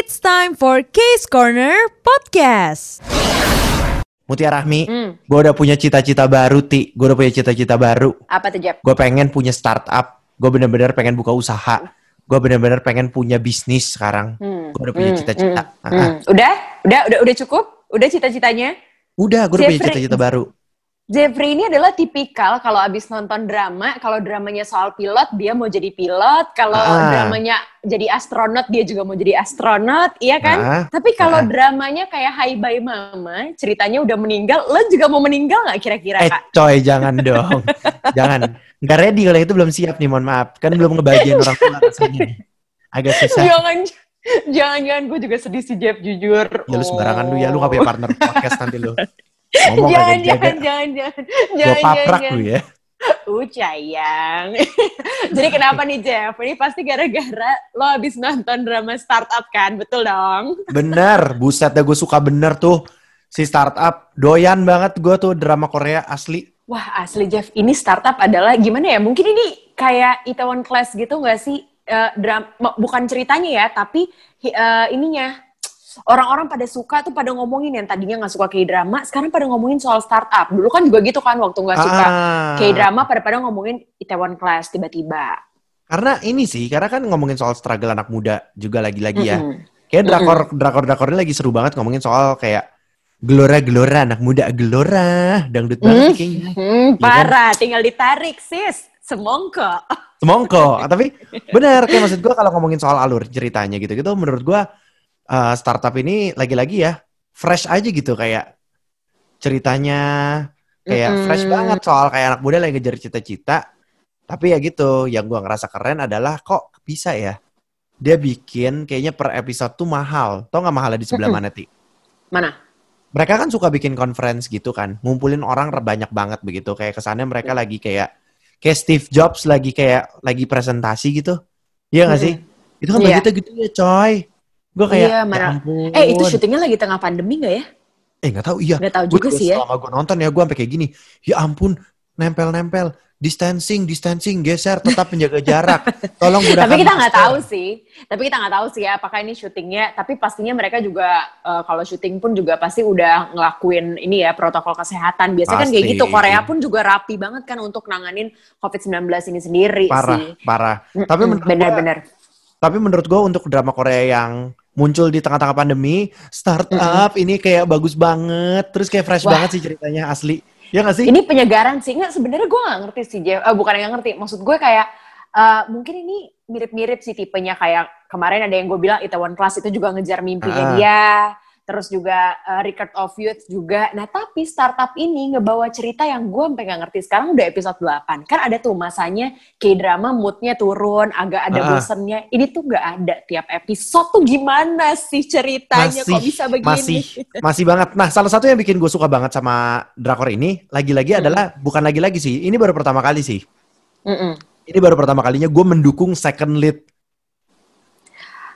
It's time for Case Corner Podcast. Mutia Rahmi, Hmm. gue udah punya cita-cita baru, Ti. Gue udah punya cita-cita baru. Apa tuh, Jep? Gue pengen punya startup. Gue bener-bener pengen buka usaha. Gue bener-bener pengen punya bisnis sekarang. Hmm. Gue udah punya Hmm, cita-cita. hmm, ah. hmm. Udah? Udah, udah, udah cukup? Udah cita-citanya? Udah, gue udah punya cita-cita baru. Jeffrey ini adalah tipikal kalau abis nonton drama, kalau dramanya soal pilot, dia mau jadi pilot. Kalau Ah. dramanya jadi astronot, dia juga mau jadi astronot, iya kan? Ah, Tapi kalau ah. dramanya kayak Hai Bye Mama, ceritanya udah meninggal, lo juga mau meninggal nggak kira-kira, Eh, Kak? coy, jangan dong. jangan. Nggak ready kalau itu belum siap nih, mohon maaf. Kan belum ngebagian orang tua rasanya. Agak susah. Jangan, jangan, jangan. Gue juga sedih sih, Jeff, jujur. Ya lu sembarangan lu ya, lu Oh. gak punya partner podcast nanti lu. Ngomong jangan, jaga. jangan, jangan, jangan, Gue jangan, paprak jangan. lu ya. Uh, sayang. Jadi kenapa nih, Jeff? Ini pasti gara-gara lo habis nonton drama startup kan? Betul dong? Bener, buset dah gue suka bener tuh. Si startup, doyan banget gue tuh drama Korea asli. Wah, asli Jeff, ini startup adalah gimana ya? Mungkin ini kayak Itaewon Class gitu nggak sih? Eh, dram- m- bukan ceritanya ya, tapi eh, ininya. Orang-orang pada suka tuh pada ngomongin yang tadinya nggak suka K-drama, sekarang pada ngomongin soal startup. Dulu kan juga gitu kan, waktu nggak suka Ah. K-drama, pada-pada ngomongin Itaewon Class tiba-tiba. Karena ini sih, karena kan ngomongin soal struggle anak muda juga lagi-lagi ya. Mm-mm. Kayak drakor drakor drakor ini lagi seru banget ngomongin soal kayak gelora-gelora anak muda gelora dangdut banget Hmm. kayaknya. Hmm, kan? parah, tinggal ditarik sis, semongko. Semongko. tapi bener kayak maksud gue kalau ngomongin soal alur ceritanya gitu-gitu menurut gue uh, startup ini lagi-lagi ya fresh aja gitu kayak ceritanya kayak Mm-mm. fresh banget soal kayak anak muda lagi ngejar cita-cita. Tapi ya gitu, yang gua ngerasa keren adalah kok bisa ya dia bikin kayaknya per episode tuh mahal. Tau nggak mahalnya di sebelah mana, Ti? Mana? Mereka kan suka bikin conference gitu kan, ngumpulin orang banyak banget begitu. Kayak kesannya mereka lagi kayak kayak Steve Jobs lagi kayak lagi presentasi gitu. Iya nggak sih? Itu kan Iya. budgetnya gitu ya, coy. Gue kayak, Iya, ya ampun. Eh itu syutingnya lagi tengah pandemi nggak ya? Eh nggak tahu, iya. Nggak tahu Gue juga sih ya. Selama gue nonton ya, gue sampai kayak gini. Ya ampun, nempel-nempel. Distancing, distancing, geser, tetap menjaga jarak. Tolong gunakan Tapi kita nggak tahu sih. Tapi kita nggak tahu sih ya apakah ini syutingnya. Tapi pastinya mereka juga eh, kalau syuting pun juga pasti udah ngelakuin ini ya protokol kesehatan. Biasanya kan kayak Pasti. gitu. Korea pun juga rapi banget kan untuk nanganin COVID-19 ini sendiri Parah, sih. parah. Tapi bener-bener. Tapi menurut gue untuk drama Korea yang muncul di tengah-tengah pandemi, startup ini kayak bagus banget, terus kayak fresh Wah. banget sih ceritanya asli. Ya gak sih? Ini penyegaran sih. Nggak, sebenarnya gue nggak ngerti sih, Jeff. Eh, bukan yang ngerti. Maksud gue kayak, eh, mungkin ini mirip-mirip sih tipenya. Kayak kemarin ada yang gue bilang Itaewon Class itu juga ngejar mimpinya dia. Terus juga eh, Record of Youth juga. Nah, tapi startup ini ngebawa cerita yang gue sampai nggak ngerti. Sekarang udah episode 8. Kan ada tuh masanya K-drama moodnya turun, agak ada Ah. bosennya. Ini tuh nggak ada tiap episode tuh gimana sih ceritanya? Kok bisa begini? Masih, masih banget. Nah, salah satu yang bikin gue suka banget sama drakor ini, lagi-lagi Hmm. adalah, bukan lagi-lagi sih, ini baru pertama kali sih. Mm-mm. Ini baru pertama kalinya gue mendukung second lead.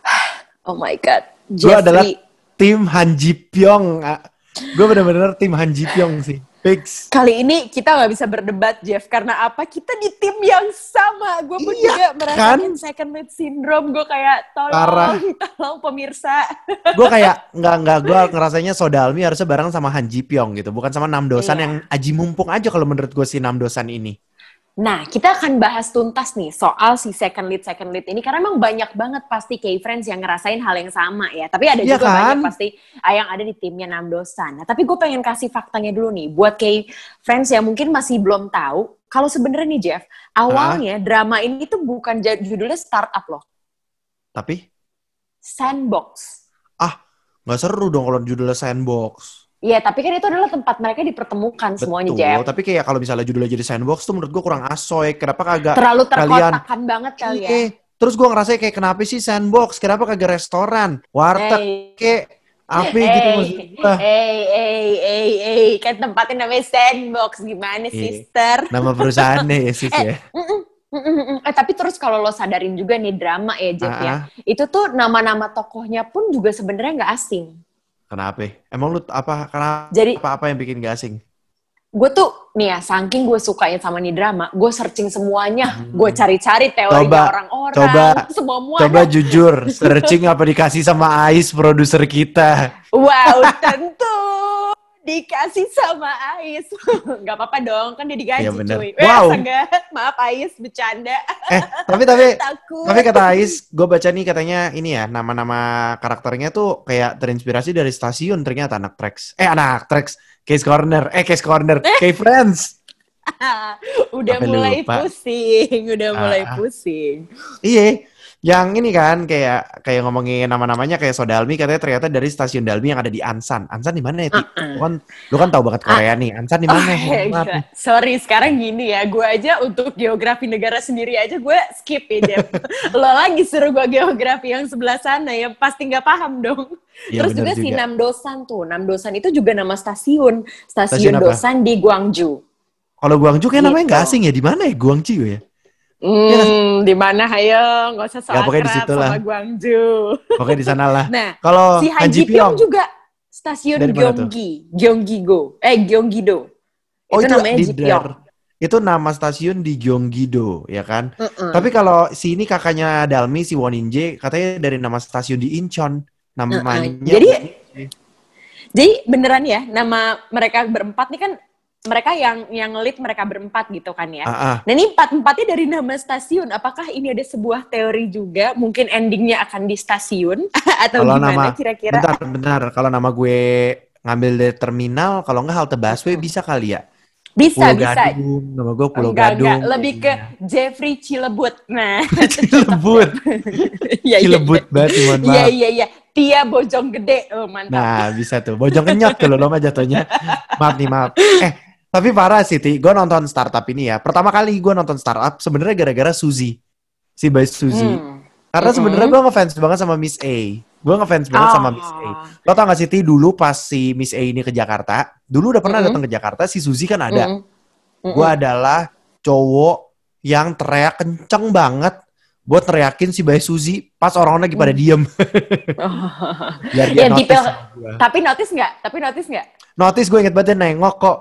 Oh my God. Gue adalah Jeffrey. Tim Han Ji Pyong. Gue bener-bener tim Han Ji Pyong sih. Fix. Kali ini kita nggak bisa berdebat, Jeff. Karena apa? Kita di tim yang sama. Gue pun Iya, juga merasakan kan? second lead syndrome. Gue kayak, tolong, Parah. tolong pemirsa. gue kayak nggak nggak gue ngerasanya Sodalmi harusnya bareng sama Han Ji Pyong gitu bukan sama Nam Dosan Iya. yang aji mumpung aja kalau menurut gue si Nam Dosan ini Nah, kita akan bahas tuntas nih soal si second lead, second lead ini. Karena emang banyak banget pasti K-Friends yang ngerasain hal yang sama ya. Tapi ada Iya juga kan? banyak pasti ah, yang ada di timnya Namdosan. Nah, tapi gue pengen kasih faktanya dulu nih. Buat K-Friends yang mungkin masih belum tahu. Kalau sebenarnya nih, Jeff. Awalnya drama ini tuh bukan judulnya startup loh. tapi Sandbox. nggak seru dong kalau judulnya sandbox Iya, tapi kan itu adalah tempat mereka dipertemukan semuanya, betul Jeff. tapi kayak kalau misalnya judulnya jadi sandbox tuh menurut gue kurang asoy kenapa kagak Terlalu kalian- terkotakan banget kali ya. Iya. terus gue ngerasa kayak kenapa sih sandbox kenapa kagak restoran warteg Hey. kayak apa gitu maksud gue Hey, hey, hey, hey, kan tempatnya namanya Sandbox. Gimana, Iya. sister? nama perusahaannya ya sis ya Mm-mm, mm-mm, mm. Eh, tapi terus kalau lo sadarin juga nih drama ya, Jeff ya. Ah, Itu tuh nama-nama tokohnya pun juga sebenarnya nggak asing. Kenapa? Emang lu apa kenapa Jadi apa apa yang bikin gak asing? Gue tuh nih ya saking gue sukanya sama nih drama gue searching semuanya. Hmm. gue cari-cari Coba, orang-orang coba, semua Coba jujur, searching apa dikasih sama Ais produser kita. wow tentu dikasih sama Ais nggak apa-apa dong kan dia digaji Iya, bener. cuy Wow. Eh, enggak maaf Ais bercanda Eh, tapi tapi takut tapi kata Ais, gue baca nih katanya ini ya nama-nama karakternya tuh kayak terinspirasi dari stasiun ternyata anak Trax. Eh anak Trax, Case Corner, eh Case Corner, K-Friends. udah Sampai mulai lupa. pusing udah Ah, mulai ah. pusing Iya, yang ini kan kayak kayak ngomongin nama-namanya kayak Sodalmi katanya ternyata dari stasiun Dalmi yang ada di Ansan. Ansan di mana ya, Ti? Lu kan lu kan tahu banget Korea nih. Ansan di mana? Oh, gila. nih. Sorry, sekarang gini ya, gue aja untuk geografi negara sendiri aja gue skip ya, Jeff. Lo lagi suruh gue geografi yang sebelah sana ya, pasti nggak paham dong. Iya, Terus bener juga, si juga. Namdosan tuh, Namdosan itu juga nama stasiun, Stasiun stasiun apa? Dosan di Gwangju. Kalau Guangzhou kayak namanya Gitu. nggak asing ya. Di mana ya? Guangzhou ya? Hmm, di mana hayo? Nggak usah Ya, soal pokoknya di situ lah. sama Gwangju. Pokoknya di sana lah. Nah, Kalau si Han Ji Pyong juga stasiun? Gyeonggi, Gyeonggi-go. Eh, Gyeonggi-do. Oh itu, namanya di Ji Pyong. Itu nama stasiun di Gyeonggi-do, ya kan? Mm-mm. Tapi kalau si ini kakaknya Dalmi, si Woninje, katanya dari nama stasiun di Incheon. Namanya. Jadi- Jadi beneran ya, nama mereka berempat nih kan mereka yang yang lead mereka berempat gitu kan ya. Ah. Nah ini empat empatnya dari nama stasiun. Apakah ini ada sebuah teori juga? Mungkin endingnya akan di stasiun atau Kalau gimana nama- kira-kira? Bentar, bentar. Kalau nama gue ngambil dari terminal, kalau nggak halte busway bisa kali ya? Bisa Pulau bisa. Gadung, nama gue Pulau Enggak, Gadung. enggak. Lebih ke Jeffrey Cilebut. Nah, Cilebut. iya iya. Cilebut banget, mohon Iya iya iya. Tia Bojong Gede. Oh, mantap. Nah, bisa tuh. Bojong kenyot kalau lo mah jatuhnya. Maaf nih, maaf. Eh, tapi parah sih, Ti. Gue nonton startup ini ya. Pertama kali gue nonton startup sebenarnya gara-gara Suzy. Si Bay Suzy. Hmm. Karena Mm-mm. sebenarnya gue ngefans banget sama Miss A. Gue ngefans banget sama Miss A. Ah. Lo tau gak sih, Ti, dulu pas si Miss A ini ke Jakarta, dulu udah pernah Mm-mm. datang ke Jakarta, si Suzy kan ada. Mm-mm. Mm-mm. Gue adalah cowok yang teriak kenceng banget buat teriakin si Bay Suzy pas orang-orang lagi pada Mm. diem. Biar dia Ya, notice. Tapi notice nggak? Tapi notice nggak? Notice gue inget banget dia nengok kok.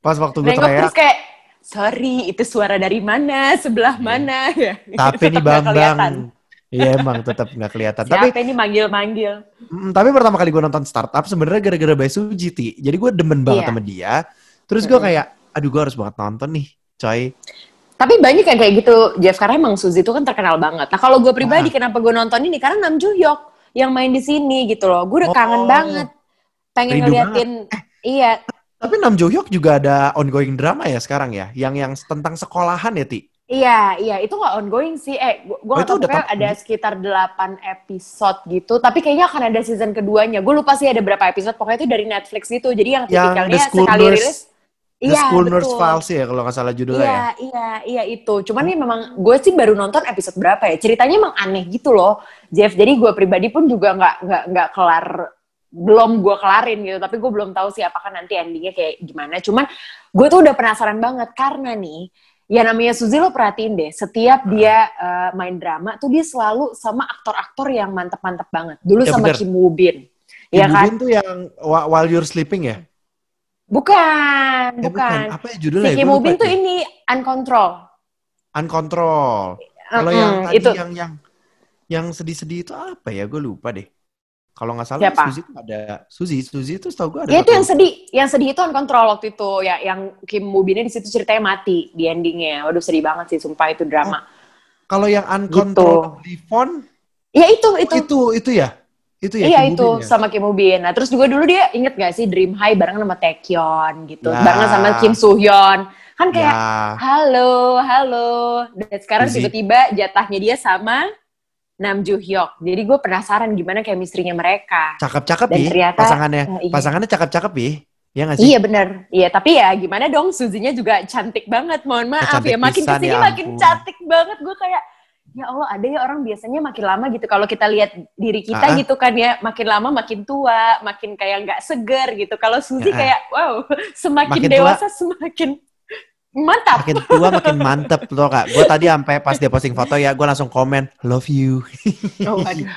Pas waktu gue teriak. terus kayak, sorry, itu suara dari mana? Sebelah mana? Ya. Tapi nih. Bambang. Iya emang tetap nggak kelihatan. Tapi Siapa ini manggil-manggil? mm, tapi pertama kali gue nonton startup sebenarnya gara-gara Bae Suji Ti. Jadi gue demen banget Iya. sama dia. Terus gue kayak, aduh gue harus banget nonton nih, coy. Tapi banyak yang kayak gitu, Jeff. Karena emang Suzy itu kan terkenal banget. Nah kalau gue pribadi, kenapa gue nonton ini? Karena Nam Joo Hyuk yang main di sini gitu loh. Gue udah kangen Oh. banget. Pengen Rindu ngeliatin, iya. Tapi Nam Jo Hyuk juga ada ongoing drama ya sekarang ya, yang yang tentang sekolahan ya Ti. Iya, iya, itu nggak ongoing sih. Eh, gue Oh, itu tahu udah ada nih? sekitar 8 episode gitu. Tapi kayaknya akan ada season keduanya. Gue lupa sih ada berapa episode. Pokoknya itu dari Netflix gitu. Jadi yang Yang tipikalnya sekali Nurse- rilis. The Iya, School betul. Nurse Files ya kalau nggak salah judulnya Iya, ya. iya, iya itu. Cuman ini memang gue sih baru nonton episode berapa ya. Ceritanya emang aneh gitu loh, Jeff. Jadi gue pribadi pun juga nggak nggak nggak kelar, belum gue kelarin gitu. Tapi gue belum tahu sih apakah nanti endingnya kayak gimana. Cuman gue tuh udah penasaran banget karena nih, ya namanya Suzy lo perhatiin deh. Setiap dia eh, main drama tuh dia selalu sama aktor-aktor yang mantep-mantep banget. Dulu Ya, sama bener. Kim Woo Bin. Kim Ya Woo kan? Bin tuh yang Wh- While You're Sleeping ya? Bukan, Eh, bukan. Apa ya Si judulnya? Kim Woo Bin tuh ini Uncontrol. Uncontrol. Kalau yang Mm-mm, tadi itu yang yang yang sedih-sedih itu apa ya? Gue lupa deh. Kalau nggak salah Siapa? Suzy itu ada Suzy, Suzy itu setahu gue ada. Ya itu yang sedih, yang sedih itu uncontrol waktu itu ya yang Kim Woo Binnya di situ ceritanya mati di endingnya. Waduh sedih banget sih sumpah itu drama. Kalau yang Uncontrol Gitu. di phone Ya itu itu. itu itu ya? Itu ya? iya Kim itu Bin ya? sama Kim Woo Bin. Nah terus juga dulu dia inget gak sih Dream High bareng sama Taekyon gitu, Ya. bareng sama Kim Hyun. Kan kayak Ya, halo halo. Dan sekarang tiba-tiba jatahnya dia sama Nam Joo Hyuk. Jadi gue penasaran gimana chemistry-nya mereka. cakep-cakep Dan ya ternyata- pasangannya. Eh, iya. Pasangannya cakep-cakep ya? Iya nggak sih? Iya bener. Iya tapi ya gimana dong Suzinya juga cantik banget. Mohon maaf Cantik ya. Makin ke sini ya makin cantik banget. Gue kayak ya Allah ada ya orang biasanya makin lama gitu. Kalau kita lihat diri kita Ah. gitu kan ya. Makin lama makin tua. Makin kayak nggak seger gitu. Kalau Suzy Ah. kayak wow. Semakin Makin tua. dewasa semakin mantap. Makin tua makin mantep loh kak. Gue tadi sampai pas dia posting foto ya, gue langsung komen love you. Oh, aduh.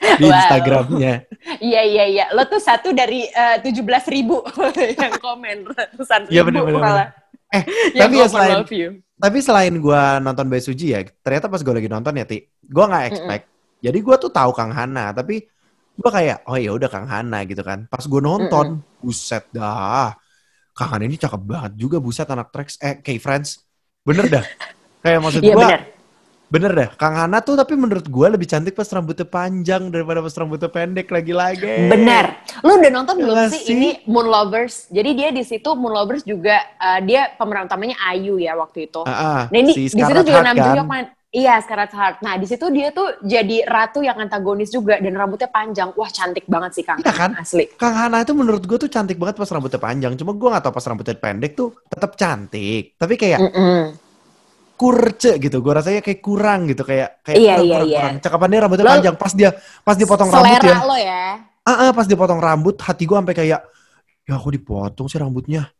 di Wow. Instagramnya. Iya iya iya. Lo tuh satu dari tujuh belas ribu yang komen ratusan ribu Iya, bener, bener, malah. Eh, Yang tapi ya selain tapi selain gue nonton Bae Suji ya, ternyata pas gue lagi nonton ya, Ti, gue nggak expect. Jadi gue tuh tahu Kang Hana, tapi gue kayak, oh ya udah Kang Hana gitu kan. Pas gue nonton, buset dah, Kang Hana ini cakep banget juga, buset anak tracks, eh, K-Friends, bener dah. kayak maksud gue, benar. bener dah. Kang Hana tuh tapi menurut gue lebih cantik pas rambutnya panjang daripada pas rambutnya pendek lagi-lagi. Benar. Lu udah nonton belum Iya sih, sih. ini Moon Lovers? Jadi dia di situ Moon Lovers juga eh, dia pemeran utamanya Ayu ya waktu itu. Ah, ah, Nah ini si di situ juga Hart Nam kan. Iya, Scarlett Heart. Nah, di situ dia tuh jadi ratu yang antagonis juga dan rambutnya panjang. Wah, cantik banget sih Kang. Iya kan? Asli. Kang Hana itu menurut gue tuh cantik banget pas rambutnya panjang. Cuma gue gak tau pas rambutnya pendek tuh tetap cantik. Tapi kayak Mm-mm. kurce gitu. Gue rasanya kayak kurang gitu. Kayak kayak Iya, kurang, iya, kurang, iya. kurang. Cakapannya rambutnya Lo- panjang. Pas dia pas dipotong rambut Selera ya. lo ya. Ah, ah, pas dipotong rambut hati gue sampai kayak ya aku dipotong sih rambutnya.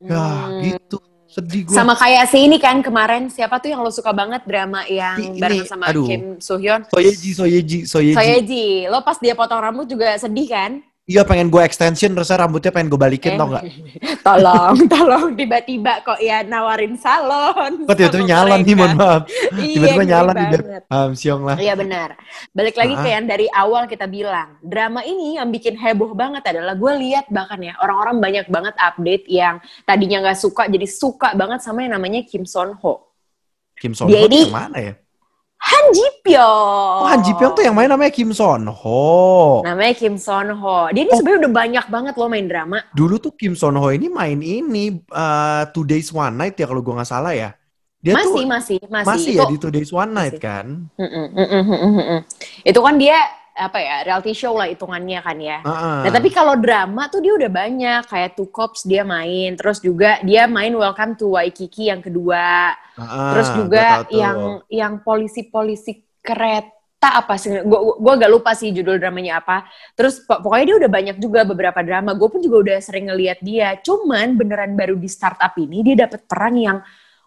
Ya Hmm. gitu. Sedih gue. Sama kayak si ini kan kemarin siapa tuh yang lo suka banget drama yang Ini- bareng sama aduh. Kim Soo Hyun. Soyeji, Soyeji, Soyeji. Soyeji, lo pas dia potong rambut juga sedih kan? Iya pengen gue extension, rasanya rambutnya pengen gue balikin Eh. tau gak? tolong, tolong tiba-tiba kok ya nawarin salon. Kok tiba-tiba nyalon nih, mohon maaf. Iya, Tiba-tiba ngeri nyalon di. Um, siong lah. Iya benar. Balik lagi Ah. ke yang dari awal kita bilang, drama ini yang bikin heboh banget adalah gue lihat bahkan ya orang-orang banyak banget update yang tadinya nggak suka jadi suka banget sama yang namanya Kim Son Ho. Kim Son Ho Jadi- yang mana ya? Han Ji Pyong. Oh, Han Ji Pyong tuh yang main namanya Kim Son Ho. Namanya Kim Son Ho. Dia ini Oh. sebenarnya udah banyak banget loh main drama. Dulu tuh Kim Son Ho ini main ini uh, Two Days One Night ya kalau gue nggak salah ya. Dia masih, tuh masih, masih. masih ya di Two Days One Night masih. kan. Mm-mm, mm-mm, mm-mm, mm-mm. Itu kan dia apa ya reality show lah hitungannya kan ya. Ah, Nah tapi kalau drama tuh dia udah banyak kayak Two Cops dia main, terus juga dia main Welcome to Waikiki yang kedua, ah, terus juga yang yang polisi-polisi kereta apa sih? Gue gua gak lupa sih judul dramanya apa. Terus pok- pokoknya dia udah banyak juga beberapa drama. Gue pun juga udah sering ngeliat dia. Cuman beneran baru di startup ini dia dapet peran yang,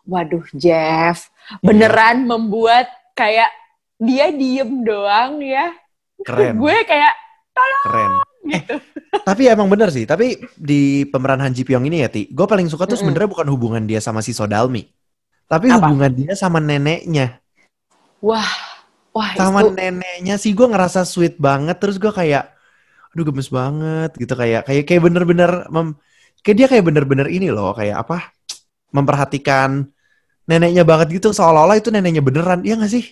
waduh Jeff, Iya. beneran membuat kayak dia diem doang ya. Keren, Gue kayak keren. gitu. Tapi emang bener sih. Tapi di pemeran Han Ji Pyong ini ya, Ti, gue paling suka tuh sebenarnya bukan hubungan dia sama si Sodalmi, tapi Apa? hubungan dia sama neneknya. Wah, wah sama itu neneknya sih gue ngerasa sweet banget terus gue kayak aduh gemes banget gitu kayak kayak kayak bener-bener mem- kayak dia kayak bener-bener ini loh kayak apa memperhatikan neneknya banget gitu seolah-olah itu neneknya beneran iya gak sih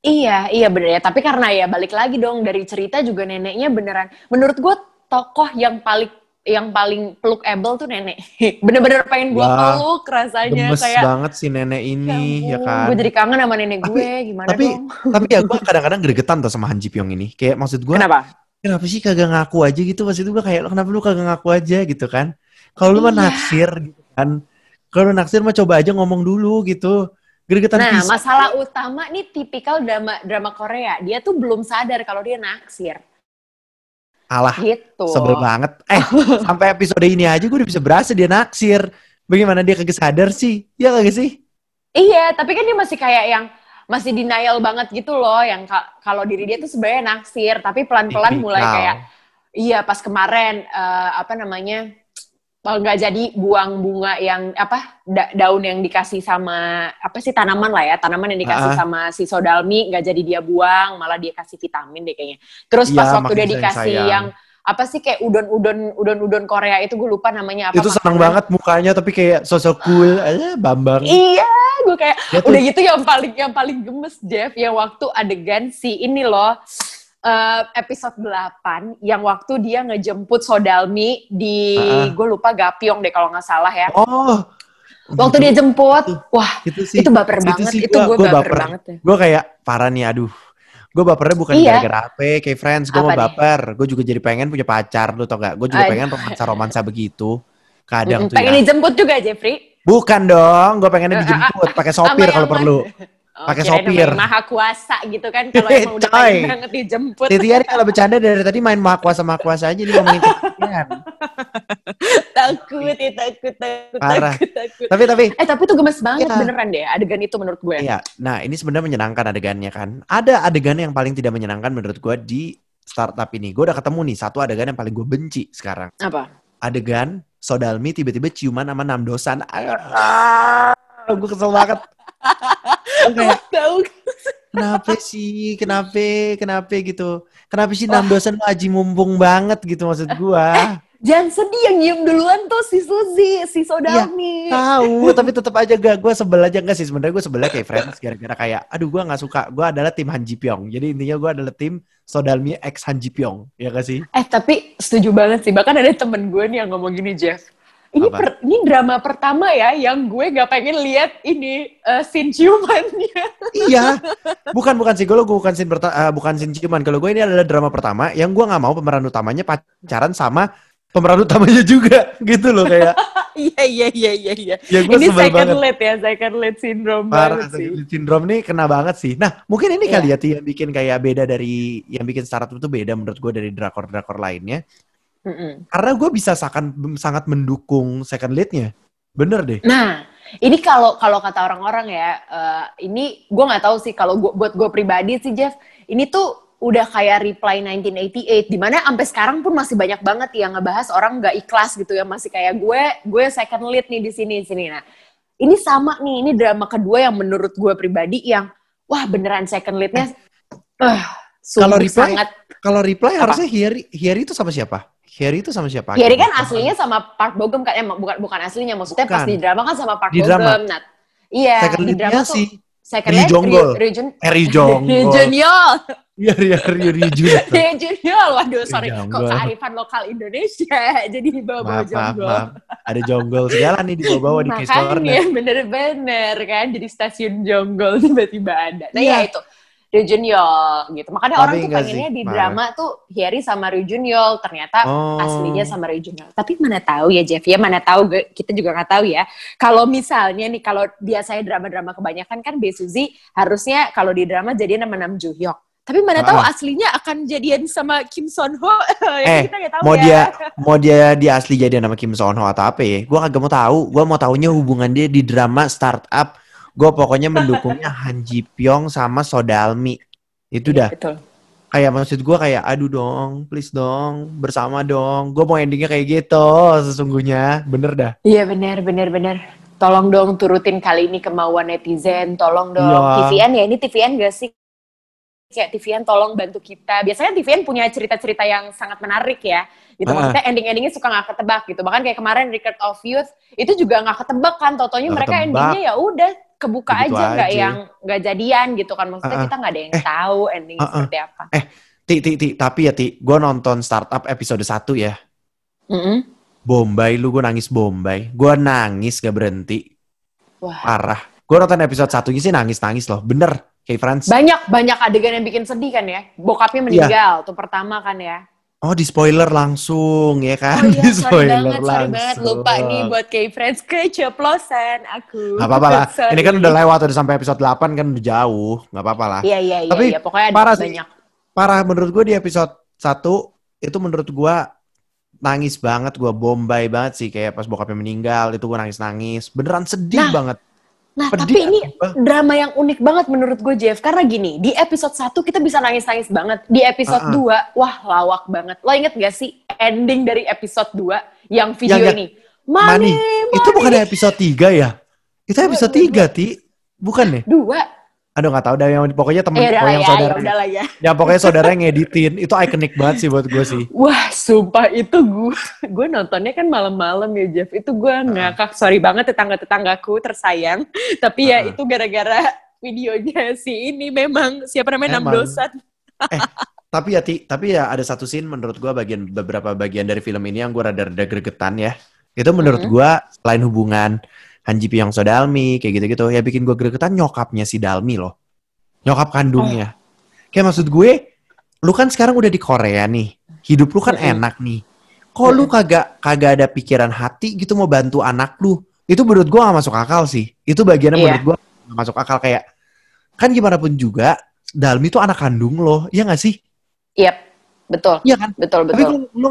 iya iya bener ya. Tapi karena ya balik lagi dong dari cerita juga neneknya beneran. Menurut gue tokoh yang paling yang paling pelukable tuh nenek. Bener-bener pengen gue peluk rasanya gemes kayak. banget si nenek ini ya, kan Gue jadi kangen sama nenek Tapi- gue. Gimana tapi dong? tapi ya gue kadang-kadang gregetan tuh sama Han Ji Pyong ini kayak maksud gue Kenapa? kenapa sih kagak ngaku aja gitu maksud gue kayak kenapa lu kagak ngaku aja gitu kan kalau lu mah Iya. naksir gitu kan kalau naksir mah coba aja ngomong dulu gitu gregetan Nah, pisan. masalah utama nih tipikal drama drama Korea. Dia tuh belum sadar kalau dia naksir. alah Gitu. Sebel banget. Eh, sampai episode ini aja gue udah bisa berasa dia naksir. Bagaimana dia kagak sadar sih? Iya kagak sih? Iya, tapi kan dia masih kayak yang masih denial banget gitu loh, yang ka- kalau diri dia tuh sebenarnya naksir, tapi pelan-pelan mulai kayak iya pas kemarin eh, apa namanya nggak jadi buang bunga yang apa da- daun yang dikasih sama apa sih tanaman lah ya tanaman yang dikasih Ah. sama si Sodalmi nggak jadi dia buang malah dia kasih vitamin deh kayaknya terus Iya, pas waktu dia dikasih sayang-sayang. yang apa sih kayak udon-udon udon-udon Korea itu gue lupa namanya apa Itu seneng banget mukanya tapi kayak sosok cool aja Bambang. Iya, gue kayak tuh- udah gitu yang paling yang paling gemes Jeff yang waktu adegan si ini loh eh, episode 8 yang waktu dia ngejemput Sodalmi di Ah. gue lupa Gapyong deh kalau nggak salah ya. Oh. Waktu dia jemput, wah itu sih. itu baper itu banget, sih itu gue baper, baper. banget ya. Gue kayak parah nih aduh. Gue bapernya bukan Iya. gara-gara apa, kayak friends. Gue mau baper. Gue juga jadi pengen punya pacar, lu tau gak? Gue juga Aduh. pengen romansa-romansa begitu. Kadang Mm-mm, tuh pengen ya. dijemput juga Jeffrey. Bukan dong, gue pengennya dijemput pakai sopir kalau perlu. Oh, Pakai sopir. Maha kuasa gitu kan kalau emang udah pengen banget dijemput. Titian kalau bercanda dari tadi main maha kuasa maha kuasa aja nih ngomongin takut, ya, takut, takut, Parah. takut, takut. tapi tapi Eh tapi itu gemes banget Iya. beneran deh adegan itu menurut gue. Iya, nah ini sebenarnya menyenangkan adegannya kan. Ada adegan yang paling tidak menyenangkan menurut gue di startup ini. Gue udah ketemu nih satu adegan yang paling gue benci sekarang. Apa? Adegan Sodalmi tiba-tiba ciuman sama Namdosan. Ah, gue kesel banget. Gua kayak, Tahu. kenapa sih? Kenapa? Kenapa gitu? Kenapa sih Namdosan lu aji mumpung banget gitu maksud gua? Jangan sedih yang nyium duluan tuh si Suzy, si Sodalmi. Tahu, tapi tetap aja gak. Gue sebel aja gak sih sebenarnya gue sebelnya kayak friends gara-gara kayak, aduh gue nggak suka. Gue adalah tim Han Ji Pyong. Jadi intinya gue adalah tim Sodalmi X Han Ji Pyong, ya gak sih? Eh tapi setuju banget sih. Bahkan ada temen gue nih yang ngomong gini Jeff. Ini Apa? per- ini drama pertama ya yang gue gak pengen lihat ini eh, scene ciumannya. iya, bukan bukan sih. Gue bukan scene perta- eh, bukan scene ciuman. Kalau gue ini adalah drama pertama yang gue nggak mau pemeran utamanya pacaran sama pemeran utamanya juga, gitu loh kayak. Iya iya iya iya iya. Ya Ini second banget. lead ya, second lead syndrome Parah, banget sih. second syndrome nih kena banget sih. Nah, mungkin ini Iya. kali ya Ti, yang bikin kayak beda dari yang bikin startup itu beda menurut gue dari drakor-drakor lainnya. Mm-mm. Karena gue bisa sakan, sangat mendukung second lead-nya. Bener deh. Nah, ini kalau kalau kata orang-orang ya, eh, ini gue nggak tahu sih kalau gua, buat gue pribadi sih Jeff, ini tuh udah kayak Reply 1988, di mana sampai sekarang pun masih banyak banget yang ngebahas orang nggak ikhlas gitu ya, masih kayak gue gue second lead nih di sini di sini. Nah, ini sama nih, ini drama kedua yang menurut gue pribadi yang wah beneran second leadnya, eh Kalau sungguh Reply, sangat kalau reply Apa? harusnya Hieri, Hieri itu sama siapa? Hieri itu sama siapa? Hieri kan aslinya sama Park Bogum kan emang bukan bukan aslinya maksudnya pas Bukan. di drama kan sama Park Di Bogum. drama. Nah, iya Second di drama tuh si second lead Jonggol. Ri- Rijun Eri Jonggol. Rijuniol. Iya, iya, iya, Rijun. Rijuniol. Waduh, sorry. Kok Jonggol. kearifan lokal Indonesia jadi bawa-bawa Maaf, maaf, jonggol. maaf. Ada jonggol segala nih di bawah-bawah di. Makanya bener-bener kan jadi stasiun jonggol tiba-tiba ada. Nah Iya. ya itu. Ryujunyol gitu. Makanya Tapi orang tuh pengennya sih, di drama tuh Hyeri sama Ryujunyol. Ternyata Oh. aslinya sama Ryujunyol. Tapi mana tahu ya Jeff ya, mana tahu kita juga nggak tahu ya. Kalau misalnya nih kalau biasanya drama-drama kebanyakan kan Besuzi harusnya kalau di drama jadian sama Nam Joo Hyuk. Tapi mana tahu Ah. aslinya akan jadian sama Kim Son Ho. Eh, kita tahu mau ya. dia mau dia dia asli jadi nama Kim Son Ho atau apa ya? Gua kagak mau tahu. Gua mau taunya hubungan dia di drama startup. Gua pokoknya mendukungnya Han Ji Pyong sama Sodalmi. Itu dah. Betul. Kayak maksud gua kayak aduh dong, please dong, bersama dong. Gua mau endingnya kayak gitu sesungguhnya. Bener dah. Iya benar benar benar. Tolong dong turutin kali ini kemauan netizen. Tolong dong. Iya. TVN ya ini TVN gak sih? Kayak TVN tolong bantu kita. Biasanya TVN punya cerita-cerita yang sangat menarik ya. Gitu Ah. maksudnya ending-endingnya suka nggak ketebak gitu. Bahkan kayak kemarin Record of Youth itu juga nggak ketebak kan. Totonya mereka ketebak. endingnya ya udah kebuka Begitu aja nggak yang nggak jadian gitu kan. Maksudnya Ah, ah. kita nggak ada yang tahu endingnya Ah, ah. seperti apa. Ti, ti, ti. Tapi ya, Ti, gua nonton startup episode 1 ya. Mm-mm. Bombay, lu gue nangis Bombay. Gua nangis gak berhenti. Wah. Parah. Gua nonton episode satunya sih nangis-nangis loh. Bener. Kayak Friends. Banyak banyak adegan yang bikin sedih kan ya. Bokapnya Iya. meninggal tuh pertama kan ya. Oh di spoiler langsung ya kan? Oh iya, di sorry spoiler banget, sorry banget. Lupa nih buat K-Friends keceplosan aku. Gak apa-apa lah. Sorry. Ini kan udah lewat udah sampai episode 8 kan udah jauh. Gak apa-apa lah. Iya, iya, iya. Tapi iya. Pokoknya ada parah sih. banyak. Parah menurut gue di episode 1 itu menurut gue nangis banget gue bombay banget sih kayak pas bokapnya meninggal itu gue nangis-nangis beneran sedih Nah, banget Nah, Pedih tapi ini apa? drama yang unik banget menurut gue, Jeff. Karena gini, di episode 1 kita bisa nangis-nangis banget. Di episode Ah, 2, wah lawak banget. Lo inget gak sih ending dari episode 2 yang video Yang- ini? Mani, Money, itu bukan episode 3 ya itu episode Dua, 3 ti bukan nih Dua. Aduh nggak tahu dah yang pokoknya temen Eh, udah oh, yang ya, ya saudara lah ya. yang pokoknya saudara yang ngeditin itu ikonik banget sih buat gue sih Wah, sumpah itu gue gue nontonnya kan malam-malam ya Jeff. Itu gue ngakak. Sorry banget tetangga-tetanggaku tersayang. Tapi ya Uh-uh. itu gara-gara videonya si ini memang siapa namanya Emang. Namdosan. Tapi ya, Ti, tapi ya ada satu scene menurut gua bagian beberapa bagian dari film ini yang gua rada-rada gregetan ya. Itu menurut Mhm. gua selain hubungan Han Ji Pyong so Dalmi kayak gitu-gitu ya bikin gua gregetan nyokapnya si Dalmi loh. Nyokap kandungnya. Kayak maksud gue, lu kan sekarang udah di Korea nih. Hidup lu kan Mhm. enak nih. Kok lu kagak kagak ada pikiran hati gitu mau bantu anak lu? Itu menurut gua gak masuk akal sih. Itu bagiannya Iya. menurut gua gak masuk akal kayak kan gimana pun juga Dalmi tuh anak kandung lo, iya gak sih? Yep, betul, Iya kan? betul, Tapi betul. kalau lu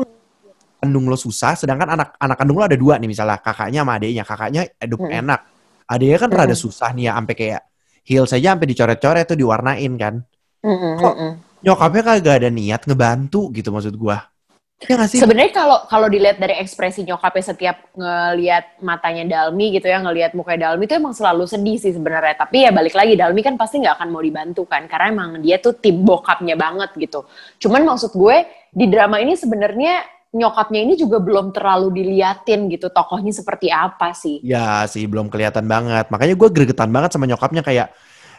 kandung lo susah, sedangkan anak anak kandung lo ada dua nih misalnya kakaknya sama adiknya, kakaknya hidup Mm-mm. enak, adiknya kan rada Mm-mm. susah nih ya, sampai kayak heels aja sampai dicoret-coret tuh diwarnain kan. Mm-mm, Kok- nyokapnya kagak ada niat ngebantu gitu maksud gua. Ya gak sih? Sebenarnya kalau kalau dilihat dari ekspresi nyokapnya setiap ngelihat matanya Dalmi gitu ya, ngelihat mukanya Dalmi itu emang selalu sedih sih sebenarnya. Tapi ya balik lagi Dalmi kan pasti nggak akan mau dibantu kan, karena emang dia tuh tim bokapnya banget gitu. Cuman maksud gue di drama ini sebenarnya nyokapnya ini juga belum terlalu diliatin gitu tokohnya seperti apa sih. Ya sih belum kelihatan banget. Makanya gue gregetan banget sama nyokapnya kayak,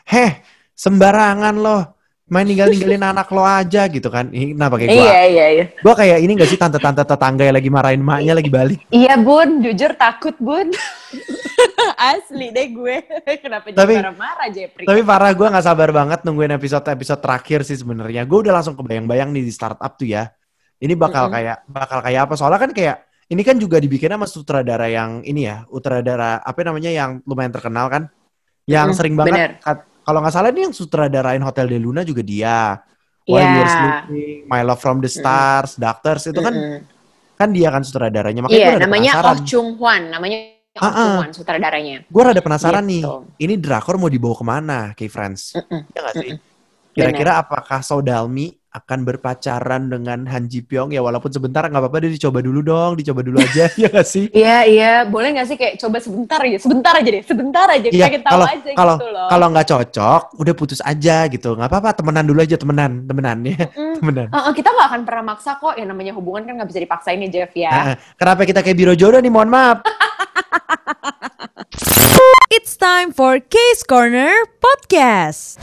heh sembarangan loh main ninggal-ninggalin anak lo aja gitu kan. Ini kenapa kayak gue? Iya iya iya. Gue kayak ini gak sih tante-tante tetangga yang lagi marahin emaknya lagi balik. Iya bun, jujur takut bun. Asli deh gue. Kenapa jadi Tapi- marah-marah Jepri? Tapi parah gue nggak sabar banget nungguin episode-episode terakhir sih sebenarnya. Gue udah langsung kebayang-bayang nih di startup tuh ya. Ini bakal Mm-mm. kayak bakal kayak apa? Soalnya kan kayak ini kan juga dibikin sama sutradara yang ini ya, sutradara apa namanya yang lumayan terkenal kan, yang Mm-mm, sering bener. banget. Kalau nggak salah ini yang sutradarain Hotel de Luna juga dia. Iya. While You're Sleeping, My Love from the Stars, Doctors itu kan Mm-mm. kan dia kan sutradaranya. Makanya gue rada namanya penasaran. Oh Chung Hwan, namanya Oh Ah, ah. Chung Hwan sutradaranya. Gue rada penasaran nih. Gitu. Ini drakor mau dibawa ke mana, K-Friends? Mm-mm. Ya nggak sih? Mm-mm. Kira-kira apakah Sodalmi akan berpacaran dengan Han Ji Pyong ya walaupun sebentar nggak apa-apa dia dicoba dulu dong, dicoba dulu aja ya nggak sih? Iya, iya, boleh nggak sih kayak coba sebentar aja, sebentar aja deh, sebentar aja, Iya, pengen tahu kalau aja kalau gitu loh. kalau nggak cocok udah putus aja gitu, nggak apa-apa temenan dulu aja temenan, temenan ya, Mm. temenan. Eh, eh, kita nggak akan pernah maksa kok, yang namanya hubungan kan nggak bisa dipaksain ya Jeff ya. Nah, kenapa kita kayak biro jodoh nih? Mohon maaf. It's time for Case Corner Podcast.